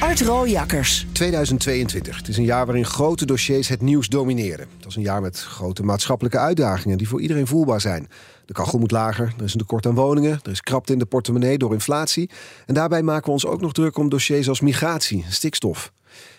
Art Rooijakkers. 2022. Het is een jaar waarin grote dossiers het nieuws domineren. Het is een jaar met grote maatschappelijke uitdagingen die voor iedereen voelbaar zijn. De kachel moet lager, er is een tekort aan woningen, er is krapte in de portemonnee door inflatie. En daarbij maken we ons ook nog druk om dossiers als migratie stikstof.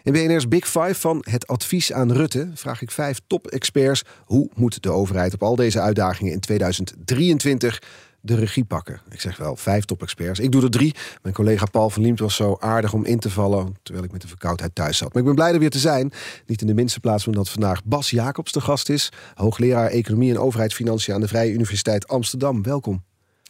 In BNR's Big Five van het advies aan Rutte vraag ik vijf top-experts hoe moet de overheid op al deze uitdagingen in 2023 de regie pakken. Ik zeg wel vijf top-experts. Ik doe er drie. Mijn collega Paul van Liemt was zo aardig om in te vallen... terwijl ik met de verkoudheid thuis zat. Maar ik ben blij er weer te zijn. Niet in de minste plaats omdat vandaag Bas Jacobs de gast is. Hoogleraar Economie en Overheidsfinanciën... aan de Vrije Universiteit Amsterdam. Welkom.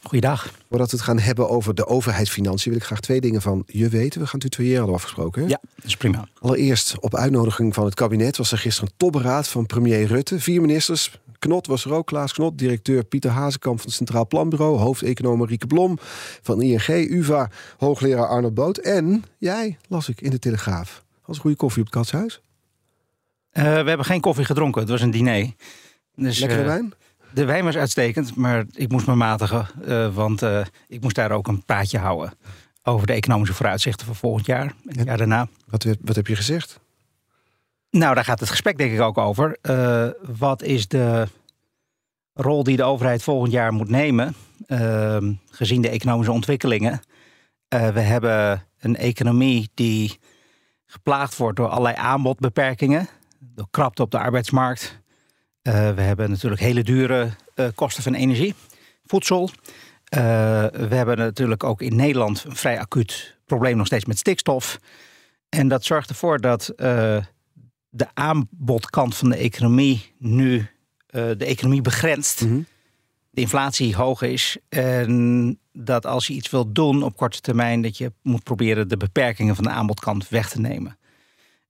Goeiedag. Voordat we het gaan hebben over de overheidsfinanciën... wil ik graag twee dingen van je weten. We gaan tutoyeren, we afgesproken. Hè? Ja, dat is prima. Allereerst, op uitnodiging van het kabinet... was er gisteren een topberaad van premier Rutte. Vier ministers, Knot was er ook, Klaas Knot, directeur Pieter Hazekamp van het Centraal Planbureau, hoofdeconoom Rieke Blom van ING, UVA, hoogleraar Arnold Boot en jij, las ik in de Telegraaf. Als goede koffie op het katshuis? Uh, we hebben geen koffie gedronken, het was een diner. Dus, Lekkere uh, wijn? De wijn was uitstekend, maar ik moest me matigen, uh, want ik moest daar ook een praatje houden over de economische vooruitzichten voor volgend jaar en het jaar daarna. Wat, wat heb je gezegd? Nou, daar gaat het gesprek denk ik ook over. Uh, wat is de rol die de overheid volgend jaar moet nemen, uh, gezien de economische ontwikkelingen? We hebben een economie die geplaagd wordt door allerlei aanbodbeperkingen, door krapte op de arbeidsmarkt. We hebben natuurlijk hele dure kosten van energie, voedsel. we hebben natuurlijk ook in Nederland een vrij acuut probleem nog steeds met stikstof. En dat zorgt ervoor dat de aanbodkant van de economie nu de economie begrenst. Mhm. De inflatie hoog is. En dat als je iets wilt doen op korte termijn, dat je moet proberen de beperkingen van de aanbodkant weg te nemen.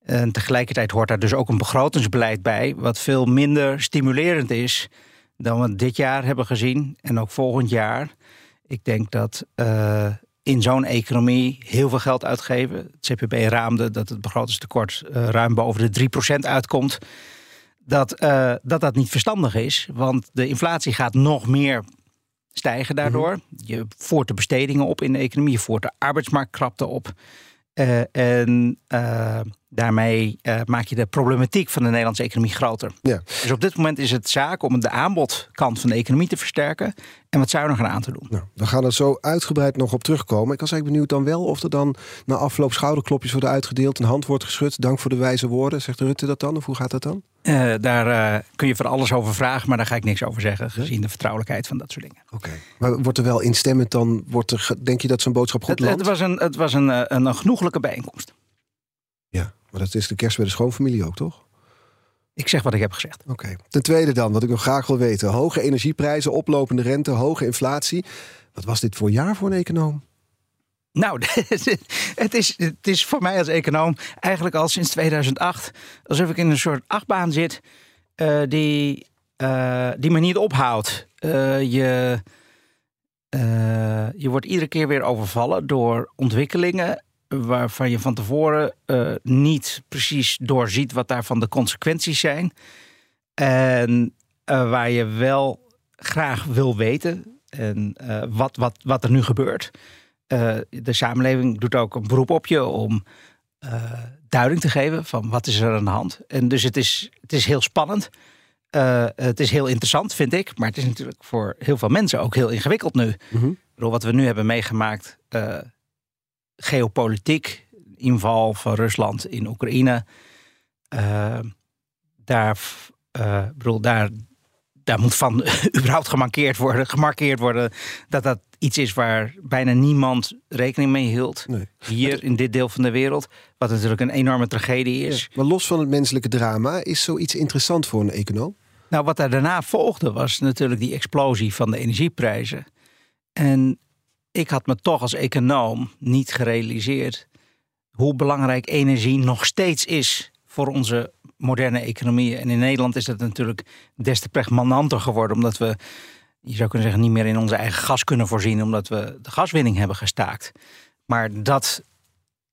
En tegelijkertijd hoort daar dus ook een begrotingsbeleid bij, wat veel minder stimulerend is dan we dit jaar hebben gezien en ook volgend jaar. Ik denk dat uh, in zo'n economie heel veel geld uitgeven. Het CPB raamde dat het begrotingstekort uh, ruim boven de 3% uitkomt. Dat, uh, dat dat niet verstandig is, want de inflatie gaat nog meer stijgen daardoor. Mhm. Je voert de bestedingen op in de economie, je voert de arbeidsmarktkrapte op. En daarmee maak je de problematiek van de Nederlandse economie groter. Ja. Dus op dit moment is het zaak om de aanbodkant van de economie te versterken en wat zuiniger aan te doen. Nou, we gaan er zo uitgebreid nog op terugkomen. Ik was eigenlijk benieuwd dan wel of er dan na afloop schouderklopjes worden uitgedeeld, een hand wordt geschud. Dank voor de wijze woorden. Zegt Rutte dat dan? Of hoe gaat dat dan? Uh, daar uh, kun je voor alles over vragen, maar daar ga ik niks over zeggen, gezien de vertrouwelijkheid van dat soort dingen. Oké. Okay. Maar wordt er wel instemmend dan? Wordt er, denk je dat zo'n boodschap goed het, landt? Het was, een, het was een, een, een genoeglijke bijeenkomst. Ja, maar dat is de kerst bij de schoonfamilie ook, toch? Ik zeg wat ik heb gezegd. Oké. Okay. Ten tweede dan, wat ik nog graag wil weten. Hoge energieprijzen, oplopende rente, hoge inflatie. Wat was dit voor jaar voor een econoom? Nou, het is, het is voor mij als econoom eigenlijk al sinds 2008... alsof ik in een soort achtbaan zit uh, die, uh, die me niet ophoudt. Uh, je, je wordt iedere keer weer overvallen door ontwikkelingen waarvan je van tevoren uh, niet precies doorziet wat daarvan de consequenties zijn. En uh, waar je wel graag wil weten en uh, wat, wat, wat er nu gebeurt. de samenleving doet ook een beroep op je om duiding te geven van wat is er aan de hand. En dus het is, het is heel spannend. het is heel interessant, vind ik. Maar het is natuurlijk voor heel veel mensen ook heel ingewikkeld nu. Mm -hmm. Wat we nu hebben meegemaakt geopolitiek, inval van Rusland in Oekraïne. Uh, daar, uh, bedoel, daar, daar moet van überhaupt gemarkeerd worden, gemarkeerd worden dat dat iets is waar bijna niemand rekening mee hield. Nee. Hier in dit deel van de wereld. Wat natuurlijk een enorme tragedie is. Ja, maar los van het menselijke drama, is zoiets interessant voor een econoom? Nou, wat daar daarna volgde was natuurlijk die explosie van de energieprijzen. En ik had me toch als econoom niet gerealiseerd hoe belangrijk energie nog steeds is voor onze moderne economie. En in Nederland is dat natuurlijk des te pregnanter geworden, omdat we, je zou kunnen zeggen, niet meer in onze eigen gas kunnen voorzien, omdat we de gaswinning hebben gestaakt. Maar dat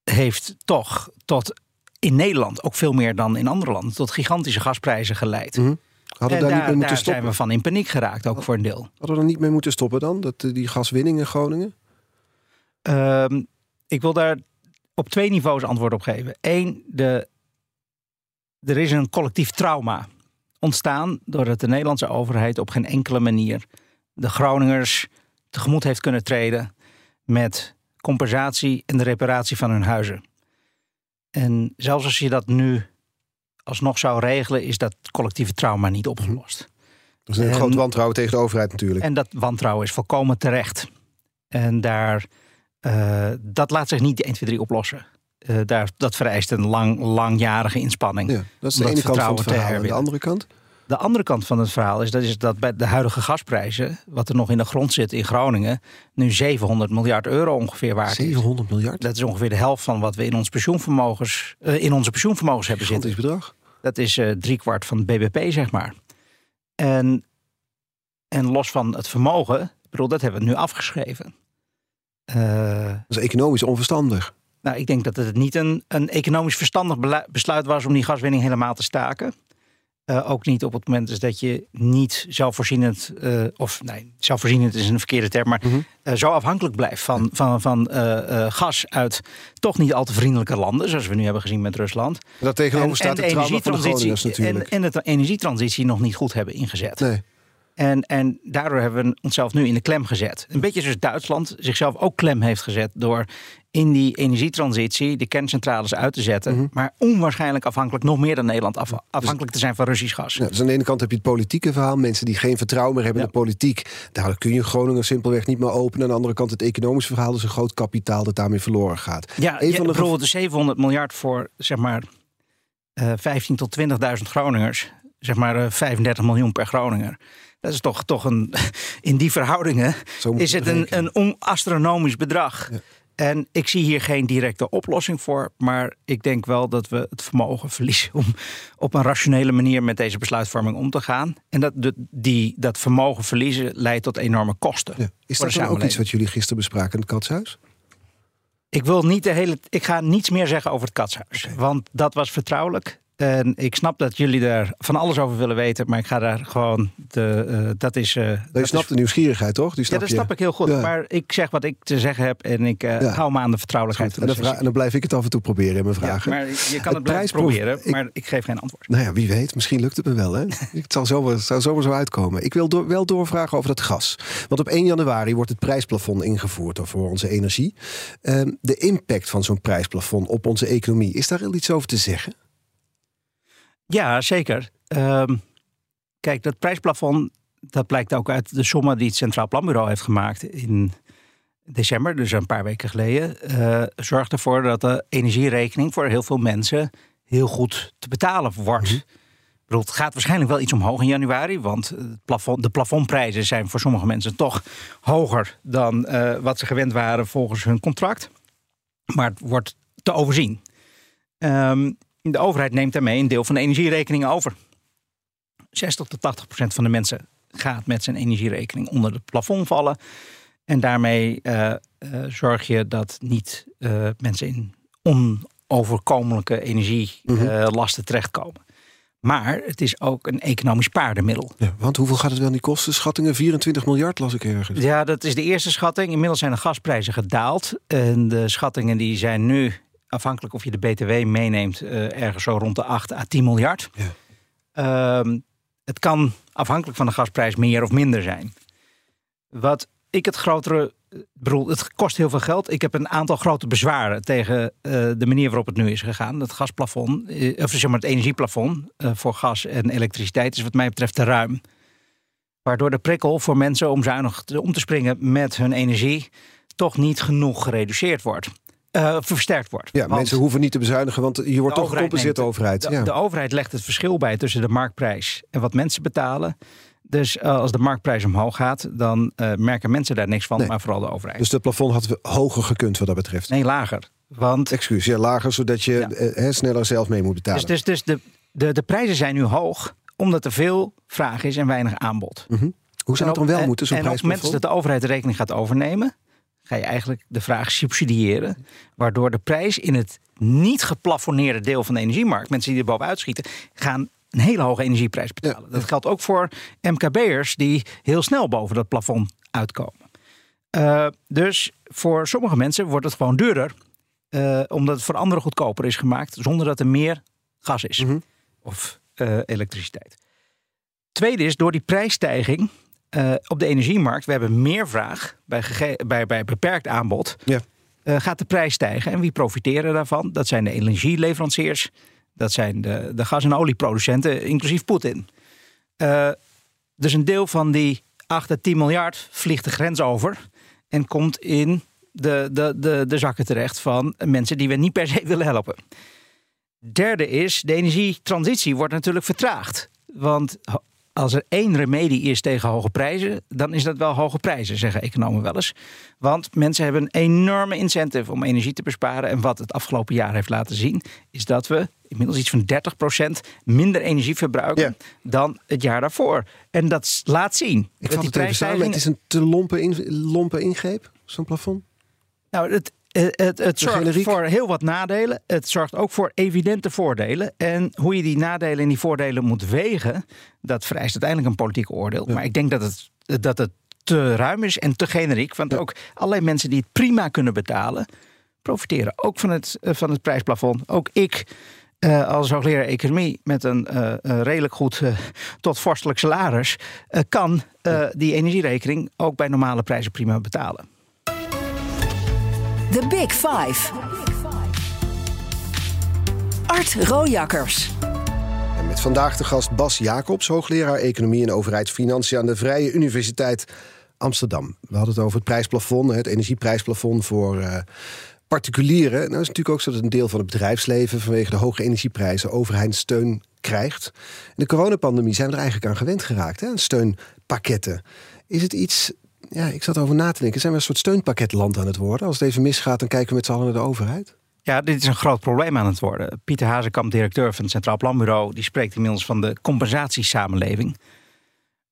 heeft toch tot in Nederland, ook veel meer dan in andere landen, tot gigantische gasprijzen geleid. Mhm. Hadden we daar, niet mee moeten daar stoppen? zijn we van in paniek geraakt, ook voor een deel. Hadden we er niet mee moeten stoppen dan? Dat, eh, die gaswinning in Groningen? Ehm, ik wil daar op twee niveaus antwoord op geven. Eén, de, er is een collectief trauma ontstaan doordat de Nederlandse overheid op geen enkele manier de Groningers tegemoet heeft kunnen treden met compensatie en de reparatie van hun huizen. En zelfs als je dat nu alsnog zou regelen, is dat collectieve trauma niet opgelost. Dat is een En- groot wantrouwen tegen de overheid natuurlijk. En dat wantrouwen is volkomen terecht. En daar, eh, dat laat zich niet 1, 2, 3 oplossen. Eh, daar, dat vereist een lang, langjarige inspanning. ja, dat is de ene dat kant van het verhaal. En de andere kant? De andere kant van het verhaal is dat, is dat bij de huidige gasprijzen, wat er nog in de grond zit in Groningen, nu 700 miljard euro ongeveer waard is. 700 miljard? Dat is ongeveer de helft van wat we in, ons pensioenvermogens, eh, in onze pensioenvermogens hebben zitten. Gigantisch bedrag. Dat is eh driekwart van het BBP, zeg maar. En, en los van het vermogen, ik bedoel, dat hebben we nu afgeschreven. Eh, Dat is economisch onverstandig. nou, ik denk dat het niet een, een economisch verstandig besluit was om die gaswinning helemaal te staken. Eh, ook niet op het moment dus dat je niet zelfvoorzienend, eh, of nee, zelfvoorzienend is een verkeerde term, maar eh, zo afhankelijk blijft van, van, van gas uit toch niet al te vriendelijke landen, zoals we nu hebben gezien met Rusland. En daar tegenover staat de, trauma van de Groningers en, natuurlijk. en de energietransitie nog niet goed hebben ingezet. nee. En, en daardoor hebben we onszelf nu in de klem gezet. Een beetje zoals Duitsland zichzelf ook klem heeft gezet door in die energietransitie de kerncentrales uit te zetten. Mhm. Maar onwaarschijnlijk afhankelijk, nog meer dan Nederland, af- afhankelijk te zijn van Russisch gas. Ja, dus aan de ene kant heb je het politieke verhaal. Mensen die geen vertrouwen meer hebben in de politiek. Daardoor kun je Groningen simpelweg niet meer openen. Aan de andere kant het economische verhaal. Dus een groot kapitaal dat daarmee verloren gaat. Ja, Een van de bijvoorbeeld de 700 miljard voor zeg maar eh 15 tot 20.000 Groningers. Zeg maar eh, 35 miljoen per Groninger. Dat is toch, toch een. In die verhoudingen is het een, een onastronomisch bedrag. Ja. En ik zie hier geen directe oplossing voor. Maar ik denk wel dat we het vermogen verliezen om op een rationele manier met deze besluitvorming om te gaan. En dat, die, dat vermogen verliezen leidt tot enorme kosten. Ja. Is dat dan ook iets wat jullie gisteren bespraken in het Katshuis? Ik wil niet de hele. Ik ga niets meer zeggen over het katshuis. Want dat was vertrouwelijk. En ik snap dat jullie daar van alles over willen weten. Maar ik ga daar gewoon. De, eh, dat is. eh, Je dat snapt is- de nieuwsgierigheid, toch? Die ja, dat je. snap ik heel goed. Ja. Maar ik zeg wat ik te zeggen heb. En ik eh, Ja. hou me aan de vertrouwelijkheid van En de dan, en dan blijf ik het af en toe proberen in mijn Ja, vragen. maar je kan het, blijven proberen. ik- Maar ik geef geen antwoord. Nou ja, wie weet. Misschien lukt het me wel. Hè? het zal zomaar, zo uitkomen. Ik wil door, wel doorvragen over dat gas. Want op 1 januari wordt het prijsplafond ingevoerd voor onze energie. Ehm, de impact van zo'n prijsplafond op onze economie. Is daar al iets over te zeggen? Ja, zeker. Ehm, kijk, dat prijsplafond. Dat blijkt ook uit de sommen die het Centraal Planbureau heeft gemaakt in december, dus een paar weken geleden. eh zorgt ervoor dat de energierekening voor heel veel mensen heel goed te betalen wordt. Ik bedoel, het gaat waarschijnlijk wel iets omhoog in januari, want het plafond, de plafondprijzen zijn voor sommige mensen toch hoger dan eh, wat ze gewend waren volgens hun contract. Maar het wordt te overzien. Ehm, de overheid neemt daarmee een deel van de energierekening over. 60 tot 80 procent van de mensen gaat met zijn energierekening onder het plafond vallen. En daarmee eh, eh, zorg je dat niet eh, mensen in onoverkomelijke energielasten terechtkomen. Maar het is ook een economisch paardenmiddel. Ja, want hoeveel gaat het wel niet kosten? Schattingen 24 miljard las ik ergens. Ja, dat is de eerste schatting. Inmiddels zijn de gasprijzen gedaald. En de schattingen die zijn nu, afhankelijk of je de BTW meeneemt, eh, ergens zo rond de 8 à 10 miljard. Ja. Ehm, het kan afhankelijk van de gasprijs meer of minder zijn. Wat ik het grotere. ik bedoel, het kost heel veel geld. Ik heb een aantal grote bezwaren tegen eh, de manier waarop het nu is gegaan. Het gasplafond, eh, of zeg maar het energieplafond eh, voor gas en elektriciteit is wat mij betreft te ruim. Waardoor de prikkel voor mensen om zuinig om te springen met hun energie toch niet genoeg gereduceerd wordt. Eh, versterkt wordt. Ja, Want mensen hoeven niet te bezuinigen, want je wordt de toch gecompenseerd de neemt- overheid. De, Ja. de overheid legt het verschil bij tussen de marktprijs en wat mensen betalen. Dus eh, als de marktprijs omhoog gaat, dan eh, merken mensen daar niks van, Nee. maar vooral de overheid. Dus het plafond had we- hoger gekund wat dat betreft. nee, lager. Want Excuus, ja, lager, zodat je Ja. sneller zelf mee moet betalen. dus, dus, dus de, de, de prijzen zijn nu hoog omdat er veel vraag is en weinig aanbod. Hoe zou het dan wel en, moeten, zo'n En op het moment dat de overheid de rekening gaat overnemen, ga je eigenlijk de vraag subsidiëren. Waardoor de prijs in het niet geplafonneerde deel van de energiemarkt, mensen die er bovenuit schieten, gaan een hele hoge energieprijs betalen. Dat geldt ook voor MKB'ers die heel snel boven dat plafond uitkomen. Eh, dus voor sommige mensen wordt het gewoon duurder, eh, omdat het voor anderen goedkoper is gemaakt, zonder dat er meer gas is of eh, elektriciteit. Tweede is door die prijsstijging eh, op de energiemarkt. We hebben meer vraag bij, bij, bij beperkt aanbod. Ja. eh, gaat de prijs stijgen. En wie profiteren daarvan? Dat zijn de energieleveranciers. Dat zijn de, de gas- en olieproducenten, inclusief Poetin. Eh, dus een deel van die 8 à 10 miljard vliegt de grens over. En komt in de, de, de, de zakken terecht van mensen die we niet per se willen helpen. Derde is, de energietransitie wordt natuurlijk vertraagd. Want als er één remedie is tegen hoge prijzen, dan is dat wel hoge prijzen, zeggen economen wel eens. Want mensen hebben een enorme incentive om energie te besparen. En wat het afgelopen jaar heeft laten zien, is dat we inmiddels iets van 30% minder energie verbruiken Ja. dan het jaar daarvoor. En dat laat zien. Ik vat het even samen. Het is een te lompe, in, lompe ingreep, zo'n plafond. Nou, het, het, het, het zorgt generiek. voor heel wat nadelen. Het zorgt ook voor evidente voordelen. En hoe je die nadelen en die voordelen moet wegen, dat vereist uiteindelijk een politiek oordeel. Maar ik denk dat het, dat het te ruim is en te generiek. Want ook allerlei mensen die het prima kunnen betalen, profiteren ook van het, eh, van het prijsplafond. Ook ik. eh, als hoogleraar economie met een eh, eh, redelijk goed eh, tot vorstelijk salaris, eh, kan eh, die energierekening ook bij normale prijzen prima betalen. The Big Five. Art Rojakkers. En met vandaag de gast Bas Jacobs, hoogleraar Economie en Overheidsfinanciën aan de Vrije Universiteit Amsterdam. We hadden het over het prijsplafond, het energieprijsplafond voor eh, particulieren. Nou is het natuurlijk ook zo dat een deel van het bedrijfsleven vanwege de hoge energieprijzen overheidssteun krijgt. In de coronapandemie zijn we er eigenlijk aan gewend geraakt, hè, steunpakketten. Is het iets, ja, ik zat over na te denken, zijn we een soort steunpakketland aan het worden? Als het even misgaat, dan kijken we met z'n allen naar de overheid. Ja, dit is een groot probleem aan het worden. Pieter Hazekamp, directeur van het Centraal Planbureau, die spreekt inmiddels van de compensatiesamenleving.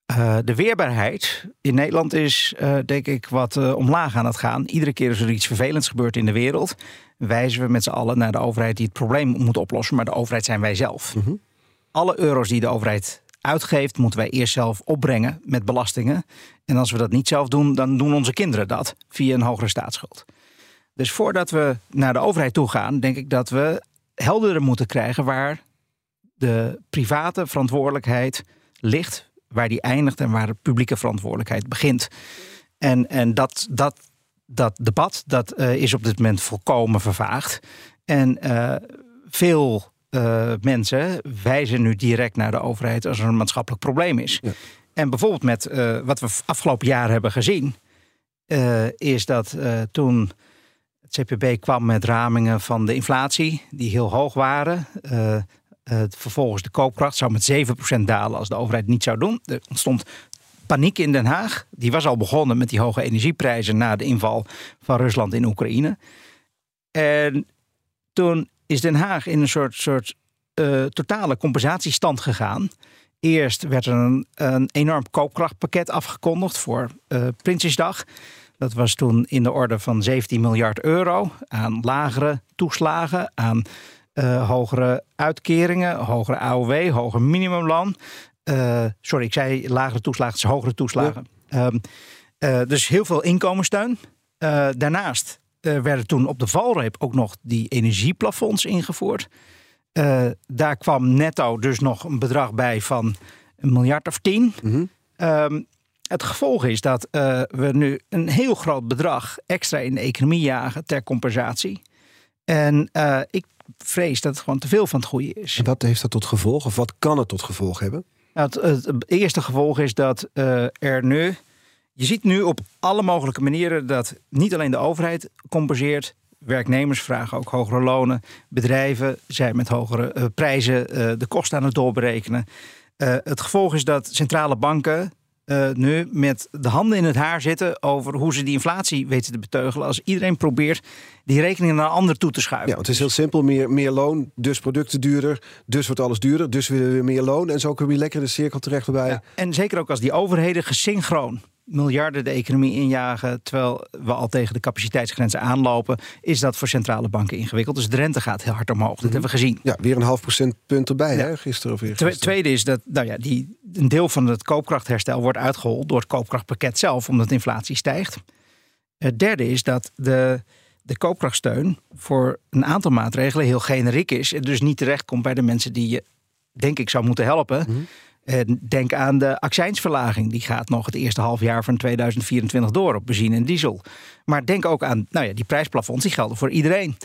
Eh, de weerbaarheid in Nederland is, eh, denk ik, wat eh, omlaag aan het gaan. Iedere keer als er iets vervelends gebeurt in de wereld, wijzen we met z'n allen naar de overheid die het probleem moet oplossen. Maar de overheid zijn wij zelf. Alle euro's die de overheid uitgeeft, moeten wij eerst zelf opbrengen met belastingen. En als we dat niet zelf doen, dan doen onze kinderen dat via een hogere staatsschuld. Dus voordat we naar de overheid toe gaan, denk ik dat we helderder moeten krijgen waar de private verantwoordelijkheid ligt, waar die eindigt en waar de publieke verantwoordelijkheid begint. En, en dat, dat, dat debat dat, eh, is op dit moment volkomen vervaagd. En eh, veel eh, mensen wijzen nu direct naar de overheid als er een maatschappelijk probleem is. Ja. En bijvoorbeeld met eh, wat we afgelopen jaar hebben gezien, eh, is dat toen het CPB kwam met ramingen van de inflatie, die heel hoog waren. Vervolgens de koopkracht zou met 7% dalen als de overheid het niet zou doen. Er ontstond paniek in Den Haag. Die was al begonnen met die hoge energieprijzen na de inval van Rusland in Oekraïne. En toen is Den Haag in een soort, soort eh, totale compensatiestand gegaan. Eerst werd er een, een enorm koopkrachtpakket afgekondigd voor eh, Prinsjesdag. Dat was toen in de orde van 17 miljard euro aan lagere toeslagen, aan eh, hogere uitkeringen, hogere AOW, hoger minimumloon. Sorry, ik zei lagere toeslagen, het is hogere toeslagen. Ehm, eh, dus heel veel inkomenssteun. Daarnaast eh, werden toen op de valreep ook nog die energieplafonds ingevoerd. Eh, daar kwam netto dus nog een bedrag bij van een miljard of tien. Ehm, het gevolg is dat eh, we nu een heel groot bedrag extra in de economie jagen ter compensatie. En ik vrees dat het gewoon te veel van het goede is. En wat heeft dat tot gevolg? Of wat kan het tot gevolg hebben? Nou, het, het eerste gevolg is dat er nu. Je ziet nu op alle mogelijke manieren dat niet alleen de overheid compenseert. Werknemers vragen ook hogere lonen. Bedrijven zijn met hogere eh, prijzen eh, de kosten aan het doorberekenen. Eh, het gevolg is dat centrale banken nu met de handen in het haar zitten over hoe ze die inflatie weten te beteugelen. Als iedereen probeert die rekening naar een ander toe te schuiven. Ja, het is heel simpel. Meer, meer loon, dus producten duurder. Dus wordt alles duurder. Dus willen we weer meer loon. En zo kom je lekker in de cirkel terecht. Ja, en zeker ook als die overheden gesynchroon miljarden de economie injagen, terwijl we al tegen de capaciteitsgrenzen aanlopen, is dat voor centrale banken ingewikkeld. Dus de rente gaat heel hard omhoog. Dat hebben we gezien. Ja, weer een half procentpunt erbij, hè, gisteren of weer. Tweede is dat nou ja, die, een deel van het koopkrachtherstel wordt uitgehold door het koopkrachtpakket zelf, omdat de inflatie stijgt. Het derde is dat de, de koopkrachtsteun voor een aantal maatregelen heel generiek is. En dus niet terecht komt bij de mensen die je, denk ik, zou moeten helpen. Mhm. Denk aan de accijnsverlaging. Die gaat nog het eerste halfjaar van 2024 door op benzine en diesel. Maar denk ook aan nou ja, die prijsplafonds, die gelden voor iedereen.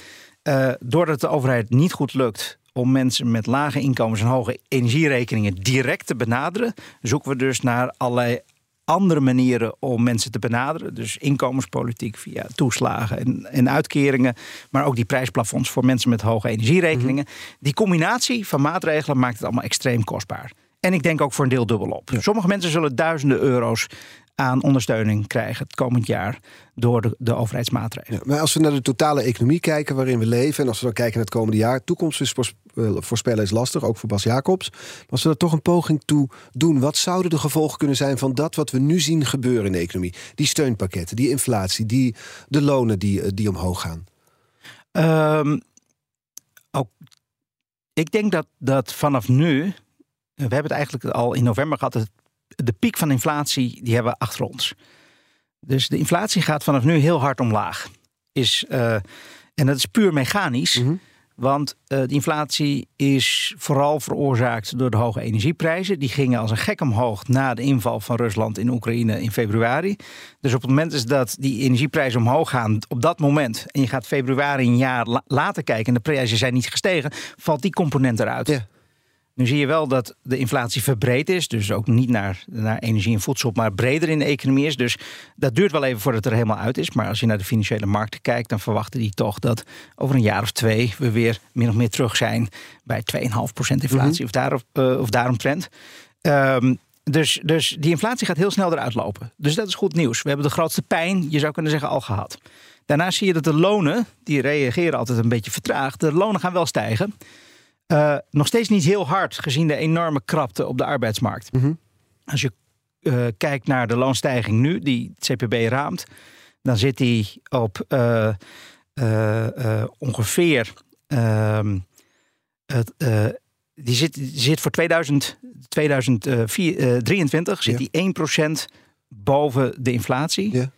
Uh, doordat de overheid niet goed lukt om mensen met lage inkomens en hoge energierekeningen direct te benaderen, zoeken we dus naar allerlei andere manieren om mensen te benaderen. Dus inkomenspolitiek via toeslagen en, en uitkeringen. Maar ook die prijsplafonds voor mensen met hoge energierekeningen. Mhm. Die combinatie van maatregelen maakt het allemaal extreem kostbaar. En ik denk ook voor een deel dubbel op. Sommige mensen zullen duizenden euro's aan ondersteuning krijgen het komend jaar door de, de overheidsmaatregelen. Ja, maar als we naar de totale economie kijken waarin we leven en als we dan kijken naar het komende jaar, toekomst is eh, voorspellen is lastig, ook voor Bas Jacobs. Maar als we er toch een poging toe doen, wat zouden de gevolgen kunnen zijn van dat wat we nu zien gebeuren in de economie? Die steunpakketten, die inflatie, die, de lonen die, eh, die omhoog gaan. Um, ook, ik denk dat, dat vanaf nu we hebben het eigenlijk al in november gehad. De piek van inflatie die hebben we achter ons. Dus de inflatie gaat vanaf nu heel hard omlaag. Is, uh, en dat is puur mechanisch. Mm -hmm. Want uh, de inflatie is vooral veroorzaakt door de hoge energieprijzen. Die gingen als een gek omhoog na de inval van Rusland in Oekraïne in februari. Dus op het moment is dat die energieprijzen omhoog gaan, op dat moment, en je gaat februari een jaar la later kijken en de prijzen zijn niet gestegen, valt die component eruit. Ja. Nu zie je wel dat de inflatie verbreed is. Dus ook niet naar, naar energie en voedsel, maar breder in de economie is. Dus dat duurt wel even voordat het er helemaal uit is. Maar als je naar de financiële markten kijkt, dan verwachten die toch dat over een jaar of twee we weer min of meer terug zijn bij 2,5% inflatie mm -hmm. of, daar, uh, of daaromtrent. Um, dus, dus die inflatie gaat heel snel eruit lopen. Dus dat is goed nieuws. We hebben de grootste pijn, je zou kunnen zeggen, al gehad. Daarna zie je dat de lonen, die reageren altijd een beetje vertraagd, de lonen gaan wel stijgen. Uh, nog steeds niet heel hard gezien de enorme krapte op de arbeidsmarkt. Mm -hmm. Als je uh, kijkt naar de loonstijging nu, die het CPB raamt, dan zit die op uh, ongeveer. Ehm, die, zit, die zit voor 2000, 2023 zit die 1% boven de inflatie. Ja.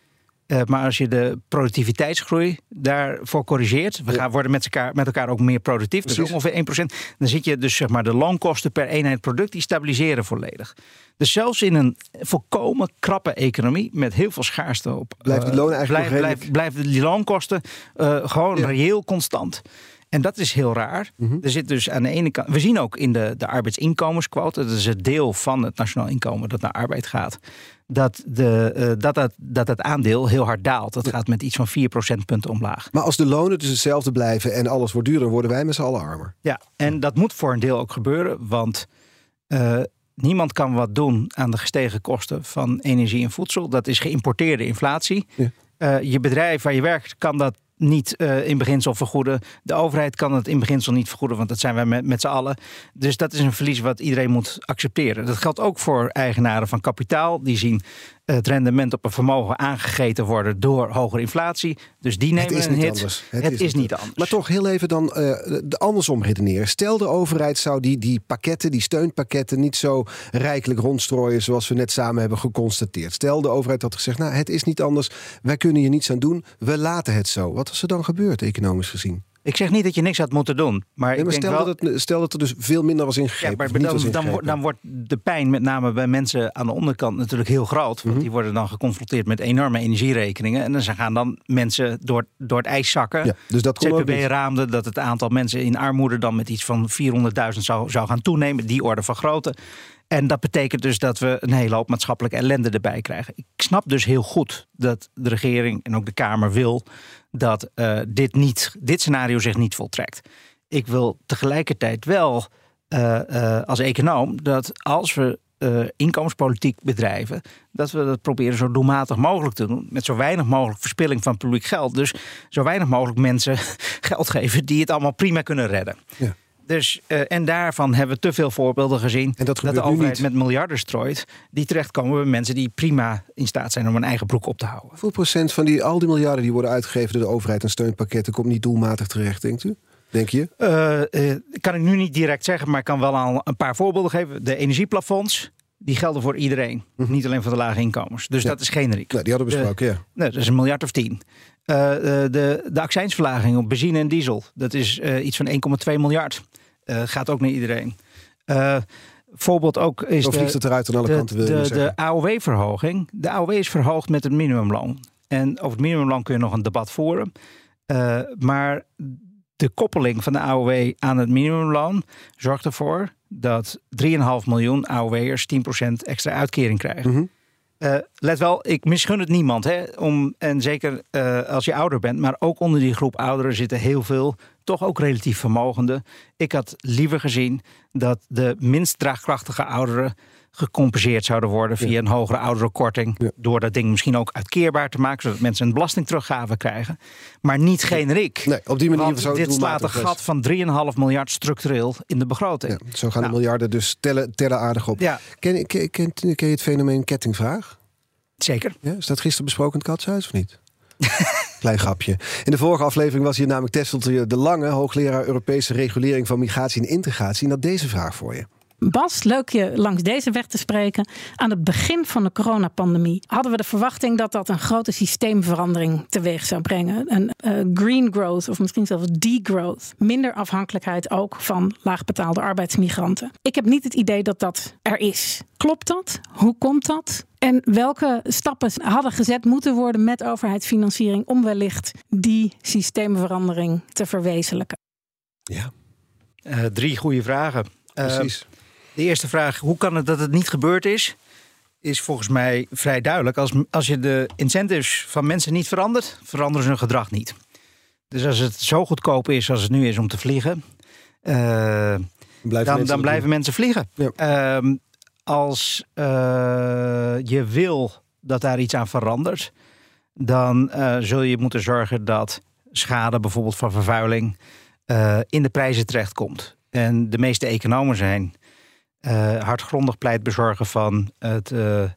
Uh, maar als je de productiviteitsgroei daarvoor corrigeert, we gaan worden met elkaar, met elkaar ook meer productief, dus ongeveer 1%, dan zit je dus zeg maar de loonkosten per eenheid product die stabiliseren volledig. Dus zelfs in een volkomen krappe economie met heel veel schaarste op, blijft die loon eigenlijk blijf, die loonkosten uh, gewoon ja. reëel constant. En dat is heel raar. Mhm. Mm -hmm. Er zit dus aan de ene kant. We zien ook in de, de arbeidsinkomensquote. Dat is het deel van het nationaal inkomen dat naar arbeid gaat. Dat, de, uh, dat, dat, dat het aandeel heel hard daalt. Dat gaat met iets van 4 procentpunten omlaag. Maar als de lonen dus hetzelfde blijven en alles wordt duurder, worden wij met z'n allen armer. Ja, en dat moet voor een deel ook gebeuren. Want uh, niemand kan wat doen aan de gestegen kosten van energie en voedsel. Dat is geïmporteerde inflatie. Ja. Uh, je bedrijf waar je werkt kan dat niet uh, in beginsel vergoeden. De overheid kan het in beginsel niet vergoeden, want dat zijn wij met, met z'n allen. Dus dat is een verlies wat iedereen moet accepteren. Dat geldt ook voor eigenaren van kapitaal. Die zien het rendement op een vermogen aangegeten worden door hogere inflatie. Dus die nemen het is een niet hit. Anders. Het, het is, is, niet anders. Maar toch heel even dan uh, de andersom redeneren. Stel de overheid zou die, die pakketten, die steunpakketten... niet zo rijkelijk rondstrooien zoals we net samen hebben geconstateerd. Stel de overheid had gezegd, nou het is niet anders. Wij kunnen hier niets aan doen. We laten het zo. Wat was er dan gebeurd, economisch gezien? Ik zeg niet dat je niks had moeten doen. Maar, nee, ik denk stel, wel... dat het, stel dat er dus veel minder was ingegrepen. Ja, maar dan, dan, wordt, dan, wordt de pijn met name bij mensen aan de onderkant natuurlijk heel groot. Want Mhm. mm -hmm. die worden dan geconfronteerd met enorme energierekeningen. En dan gaan dan mensen door, door het ijs zakken. Ja, dus dat CPB raamde dat het aantal mensen in armoede dan met iets van 400.000 zou, zou gaan toenemen. Die orde vergroten. En dat betekent dus dat we een hele hoop maatschappelijke ellende erbij krijgen. Ik snap dus heel goed dat de regering en ook de Kamer wil dat uh, dit, niet, dit scenario zich niet voltrekt. Ik wil tegelijkertijd wel uh, uh, als econoom dat als we eh, inkomenspolitiek bedrijven, dat we dat proberen zo doelmatig mogelijk te doen. Met zo weinig mogelijk verspilling van publiek geld. Dus zo weinig mogelijk mensen geld geven die het allemaal prima kunnen redden. Ja. Dus, eh, en daarvan hebben we te veel voorbeelden gezien. En dat de overheid met miljarden strooit. Die terechtkomen bij mensen die prima in staat zijn om hun eigen broek op te houden. Hoeveel procent van die, al die miljarden die worden uitgegeven door de overheid aan steunpakketten komt niet doelmatig terecht, denkt u? Denk je? Eh, kan ik nu niet direct zeggen, maar ik kan wel al een paar voorbeelden geven. De energieplafonds, die gelden voor iedereen. Niet alleen voor de lage inkomens. Dus Ja. dat is generiek. Nou, die hadden we besproken, ja. Nee, dat is een miljard of tien. Eh, eh, de, de accijnsverlaging op benzine en diesel, dat is eh, iets van 1,2 miljard. Gaat ook naar iedereen. Voorbeeld ook is Zo vliegt het eruit aan alle de, kanten, wil de, de. AOW-verhoging. De AOW is verhoogd met het minimumloon. En over het minimumloon kun je nog een debat voeren. Maar de koppeling van de AOW aan het minimumloon zorgt ervoor dat 3,5 miljoen AOW'ers 10% extra uitkering krijgen. Mhm. Eh, let wel, ik misgun het niemand. Hè, om, en zeker eh, als je ouder bent. Maar ook onder die groep ouderen zitten heel veel, toch ook relatief vermogenden. Ik had liever gezien dat de minst draagkrachtige ouderen gecompenseerd zouden worden via een hogere ouderenkorting. Ja. Door dat ding misschien ook uitkeerbaar te maken, zodat mensen een belastingteruggave krijgen. Maar niet generiek. Nee, op die manier Want zou dit slaat een gat van 3,5 miljard structureel in de begroting. Ja, zo gaan de Nou. miljarden dus tellen, tellen aardig op. Ja, Ken, ken, ken, ken je het fenomeen kettingvraag? zeker. Ja, is dat gisteren besproken in het Katshuis of niet? Klein grapje. In de vorige aflevering was hier namelijk Tesseltje de Lange, hoogleraar Europese regulering van migratie en integratie. En had deze vraag voor je. Bas, leuk je langs deze weg te spreken. Aan het begin van de coronapandemie hadden we de verwachting dat dat een grote systeemverandering teweeg zou brengen. Een eh, green growth of misschien zelfs degrowth. Minder afhankelijkheid ook van laagbetaalde arbeidsmigranten. Ik heb niet het idee dat dat er is. Klopt dat? Hoe komt dat? En welke stappen hadden gezet moeten worden met overheidsfinanciering om wellicht die systeemverandering te verwezenlijken? Ja, Eh, drie goede vragen. Eh, precies. De eerste vraag, hoe kan het dat het niet gebeurd is? Is volgens mij vrij duidelijk. Als, als je de incentives van mensen niet verandert, veranderen ze hun gedrag niet. Dus als het zo goedkoop is als het nu is om te vliegen, eh, Blijven dan, mensen dan blijven doen. mensen vliegen. Ja. Ehm, als eh, je wil dat daar iets aan verandert, dan eh, zul je moeten zorgen dat schade bijvoorbeeld van vervuiling eh, in de prijzen terechtkomt. En de meeste economen zijn eh, hardgrondig pleitbezorger van het eh, eh,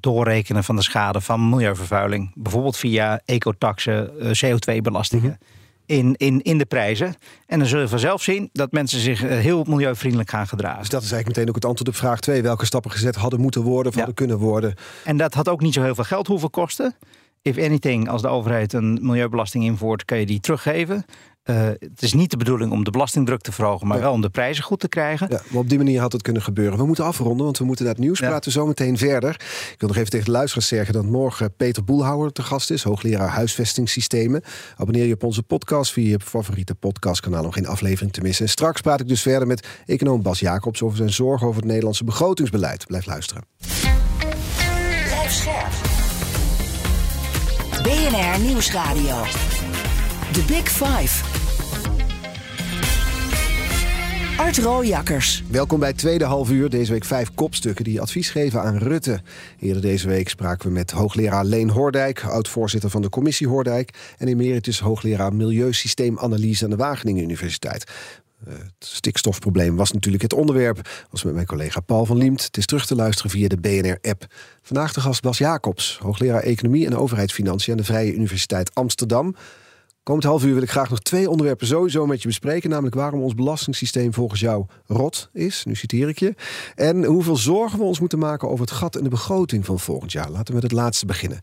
doorrekenen van de schade van milieuvervuiling. Bijvoorbeeld via ecotaxen, eh, CO2-belastingen. In, in, in de prijzen. En dan zul je vanzelf zien dat mensen zich eh, heel milieuvriendelijk gaan gedragen. Dus dat is eigenlijk meteen ook het antwoord op vraag 2. Welke stappen gezet hadden moeten worden of Ja. hadden kunnen worden? En dat had ook niet zo heel veel geld hoeven kosten. If anything, als de overheid een milieubelasting invoert, kan je die teruggeven. Eh, het is niet de bedoeling om de belastingdruk te verhogen, maar Ja. wel om de prijzen goed te krijgen. Ja, maar op die manier had het kunnen gebeuren. We moeten afronden, want we moeten naar het nieuws Ja. praten zometeen verder. Ik wil nog even tegen de luisteraars zeggen dat morgen Peter Boelhouwer te gast is, hoogleraar huisvestingssystemen. Abonneer je op onze podcast via je favoriete podcastkanaal om geen aflevering te missen. En straks praat ik dus verder met econoom Bas Jacobs over zijn zorgen over het Nederlandse begrotingsbeleid. Blijf luisteren. Blijf scherp. BNR Nieuwsradio. The Big Five. Art Rooijakkers. Welkom bij het tweede half uur. Deze week vijf kopstukken die advies geven aan Rutte. Eerder deze week spraken we met hoogleraar Leen Hoordijk, oud-voorzitter van de commissie Hoordijk, en emeritus hoogleraar Milieusysteemanalyse aan de Wageningen Universiteit. Het stikstofprobleem was natuurlijk het onderwerp. Was met mijn collega Paul van Liemt. Het is terug te luisteren via de BNR-app. Vandaag de gast Bas Jacobs, hoogleraar Economie en Overheidsfinanciën aan de Vrije Universiteit Amsterdam. Komend half uur wil ik graag nog twee onderwerpen sowieso met je bespreken. Namelijk waarom ons belastingssysteem volgens jou rot is. Nu citeer ik je. En hoeveel zorgen we ons moeten maken over het gat in de begroting van volgend jaar. Laten we met het laatste beginnen.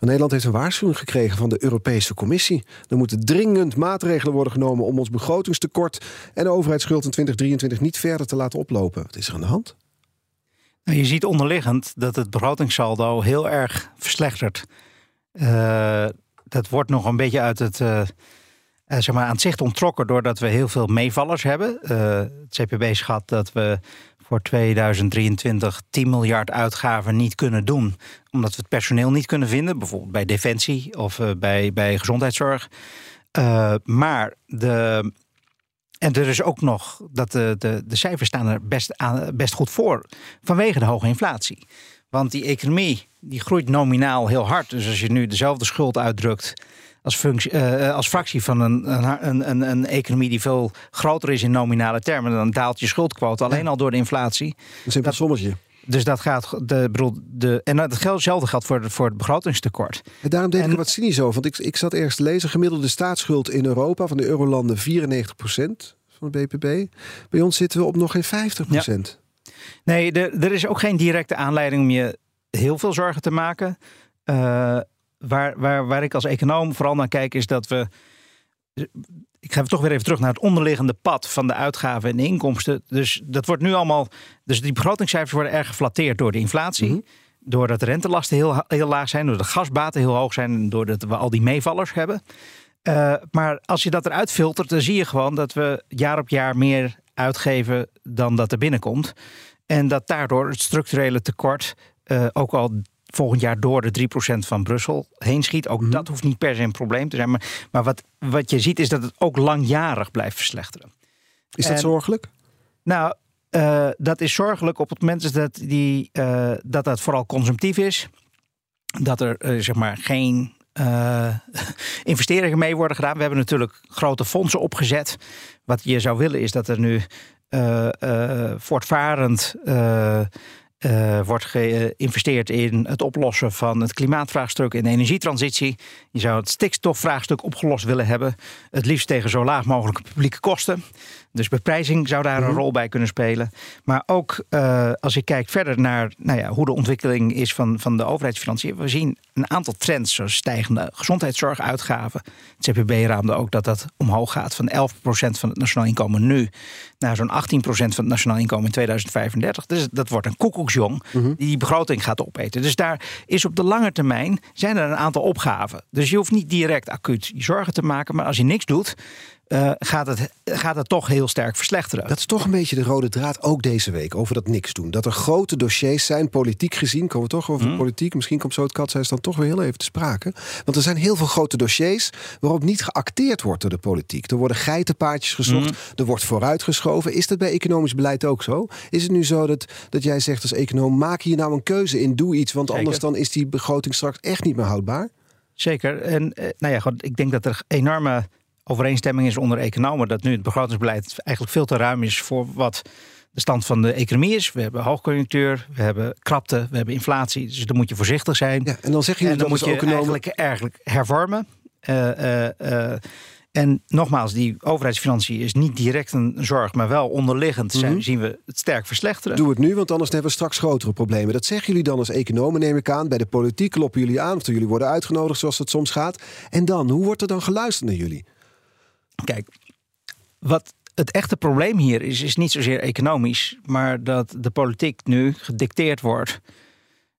Nederland heeft een waarschuwing gekregen van de Europese Commissie. Er moeten dringend maatregelen worden genomen om ons begrotingstekort en de overheidsschuld in 2023 niet verder te laten oplopen. Wat is er aan de hand? Nou, je ziet onderliggend dat het begrotingssaldo heel erg verslechtert. Eh, dat wordt nog een beetje uit het, eh, zeg maar aan het zicht onttrokken doordat we heel veel meevallers hebben. Eh, het CPB schat dat we voor 2023 10 miljard uitgaven niet kunnen doen, omdat we het personeel niet kunnen vinden, bijvoorbeeld bij defensie of bij, bij gezondheidszorg. Maar de en er is ook nog dat de, de, de cijfers staan er best, aan, best goed voor. Vanwege de hoge inflatie. Want die economie die groeit nominaal heel hard. Dus als je nu dezelfde schuld uitdrukt als, functie, uh, als fractie van een, een, een, een, economie die veel groter is in nominale termen, dan daalt je schuldquote alleen al door de inflatie. Dat een sommetje. Dus dat gaat. De, bedoel, de, en hetzelfde geldt voor, voor het begrotingstekort. En daarom denk ik wat cynisch over. Want ik, ik zat ergens te lezen: gemiddelde staatsschuld in Europa van de Eurolanden 94% van het BPB. Bij ons zitten we op nog geen 50%. Nee, er, er is ook geen directe aanleiding om je heel veel zorgen te maken. Uh, waar, waar, waar ik als econoom vooral naar kijk, is dat we ik ga toch weer even terug naar het onderliggende pad van de uitgaven en de inkomsten. Dus dat wordt nu allemaal. Dus die begrotingscijfers worden erg geflatteerd door de inflatie. Mhm. Doordat de rentelasten heel, heel laag zijn, doordat de gasbaten heel hoog zijn en doordat we al die meevallers hebben. Uh, maar als je dat eruit filtert, dan zie je gewoon dat we jaar op jaar meer uitgeven dan dat er binnenkomt. En dat daardoor het structurele tekort uh, ook al volgend jaar door de 3% van Brussel heen schiet. Ook mhm. dat hoeft niet per se een probleem te zijn. Maar, maar wat, wat je ziet is dat het ook langjarig blijft verslechteren. Is dat zorgelijk? Nou, uh, dat is zorgelijk op het moment dat, die, uh, dat dat vooral consumptief is. Dat er uh, zeg maar geen investeringen mee worden gedaan. We hebben natuurlijk grote fondsen opgezet. Wat je zou willen is dat er nu voortvarend uh, wordt geïnvesteerd in het oplossen van het klimaatvraagstuk en de energietransitie. Je zou het stikstofvraagstuk opgelost willen hebben. Het liefst tegen zo laag mogelijke publieke kosten. Dus beprijzing zou daar een mhm. rol bij kunnen spelen. Maar ook uh, als je kijkt verder naar nou ja, hoe de ontwikkeling is van, van de overheidsfinanciën. We zien een aantal trends, zoals stijgende gezondheidszorguitgaven. Het CPB raamde ook dat dat omhoog gaat van 11% van het nationaal inkomen nu naar zo'n 18% van het nationaal inkomen in 2035. Dus dat wordt een koekoeksjong die mhm. die begroting gaat opeten. Dus daar is op de lange termijn zijn er een aantal opgaven. Dus je hoeft niet direct acuut je zorgen te maken, maar als je niks doet, uh, gaat, het, gaat het toch heel sterk verslechteren. Dat is toch een beetje de rode draad ook deze week over dat niks doen. Dat er grote dossiers zijn, politiek gezien, komen we toch over hmm. politiek. Misschien komt zo het katshuis dan toch weer heel even te sprake. Want er zijn heel veel grote dossiers waarop niet geacteerd wordt door de politiek. Er worden geitenpaadjes gezocht, hmm. er wordt vooruitgeschoven. Is dat bij economisch beleid ook zo? Is het nu zo dat, dat jij zegt als econoom, maak hier nou een keuze in, doe iets, want anders dan is die begroting straks echt niet meer houdbaar? Zeker. En eh, nou ja, ik denk dat er enorme overeenstemming is onder economen dat nu het begrotingsbeleid eigenlijk veel te ruim is voor wat de stand van de economie is. We hebben hoogconjunctuur, we hebben krapte, we hebben inflatie. Dus dan moet je voorzichtig zijn. Ja, en dan zeg je en dan moet je eigenlijk, eigenlijk hervormen. Uh, uh, en nogmaals, die overheidsfinanciën is niet direct een zorg, maar wel onderliggend mm zien we het sterk verslechteren. Doe het nu, want anders hebben we straks grotere problemen. Dat zeggen jullie dan als economen, neem ik aan. Bij de politiek kloppen jullie aan, of jullie worden uitgenodigd zoals het soms gaat. En dan, hoe wordt er dan geluisterd naar jullie? Kijk, wat het echte probleem hier is, is niet zozeer economisch, maar dat de politiek nu gedicteerd wordt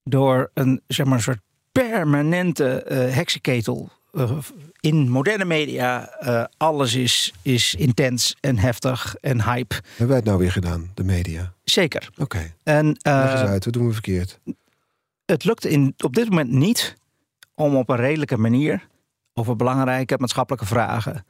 door een, zeg maar, een soort permanente uh, heksenketel. Uh, in moderne media, uh, alles is, is intens en heftig en hype. Hebben wij het nou weer gedaan, de media? Zeker. Oké. Okay. En Leg eens uit, wat doen we verkeerd? Het lukt in, op dit moment niet om op een redelijke manier over belangrijke maatschappelijke vragen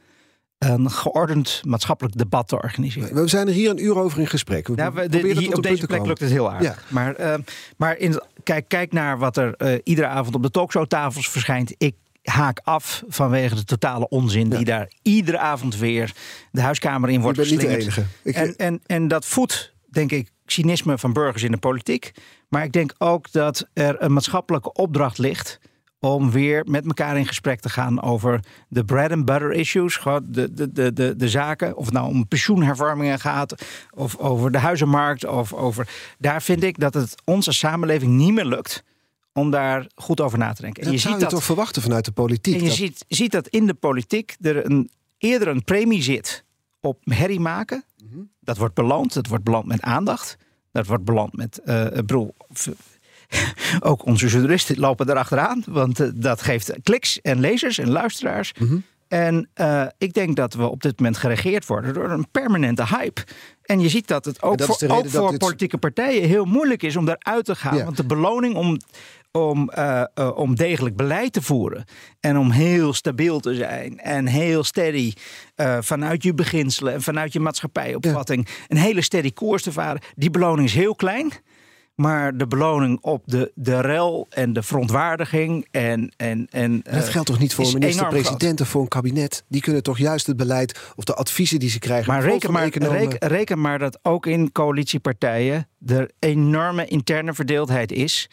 een geordend maatschappelijk debat te organiseren. We zijn er hier een uur over in gesprek. We ja, we, op deze plek lukt het heel aardig. Maar, uh, maar in, kijk, kijk naar wat er uh, iedere avond op de talkshowtafels verschijnt. Ik haak af vanwege de totale onzin die daar iedere avond weer de huiskamer in wordt geslingerd. Niet de enige. Ik... En, en, en dat voedt, denk ik, cynisme van burgers in de politiek. Maar ik denk ook dat er een maatschappelijke opdracht ligt om weer met elkaar in gesprek te gaan over de bread and butter issues. De, de, de, de, de zaken. Of het nou om pensioenhervormingen gaat, of over de huizenmarkt. Of over. Daar vind ik dat het onze samenleving niet meer lukt om daar goed over na te denken. En dat je zou ziet je dat, toch verwachten vanuit de politiek? En je ziet, ziet dat in de politiek er een, eerder een premie zit op herrie maken. Mhm. Dat wordt beland. Dat wordt beland met aandacht. Dat wordt beland met uh, broer, ook onze journalisten lopen erachteraan. Want eh, dat geeft kliks en lezers en luisteraars. Mhm. En uh, ik denk dat we op dit moment geregeerd worden door een permanente hype. En je ziet dat het ook voor, ook voor politieke partijen heel moeilijk is om daaruit te gaan. Want de beloning om, om, uh, uh, om degelijk beleid te voeren. En om heel stabiel te zijn. En heel steady vanuit je beginselen en vanuit je maatschappijopvatting. Ja. Een hele steady koers te varen. Die beloning is heel klein. Maar de beloning op de, de rel en de verontwaardiging. En, en, en, dat geldt toch niet voor minister-presidenten, voor een kabinet? Die kunnen toch juist het beleid of de adviezen die ze krijgen. Maar reken maar, reken, reken maar dat ook in coalitiepartijen er enorme interne verdeeldheid is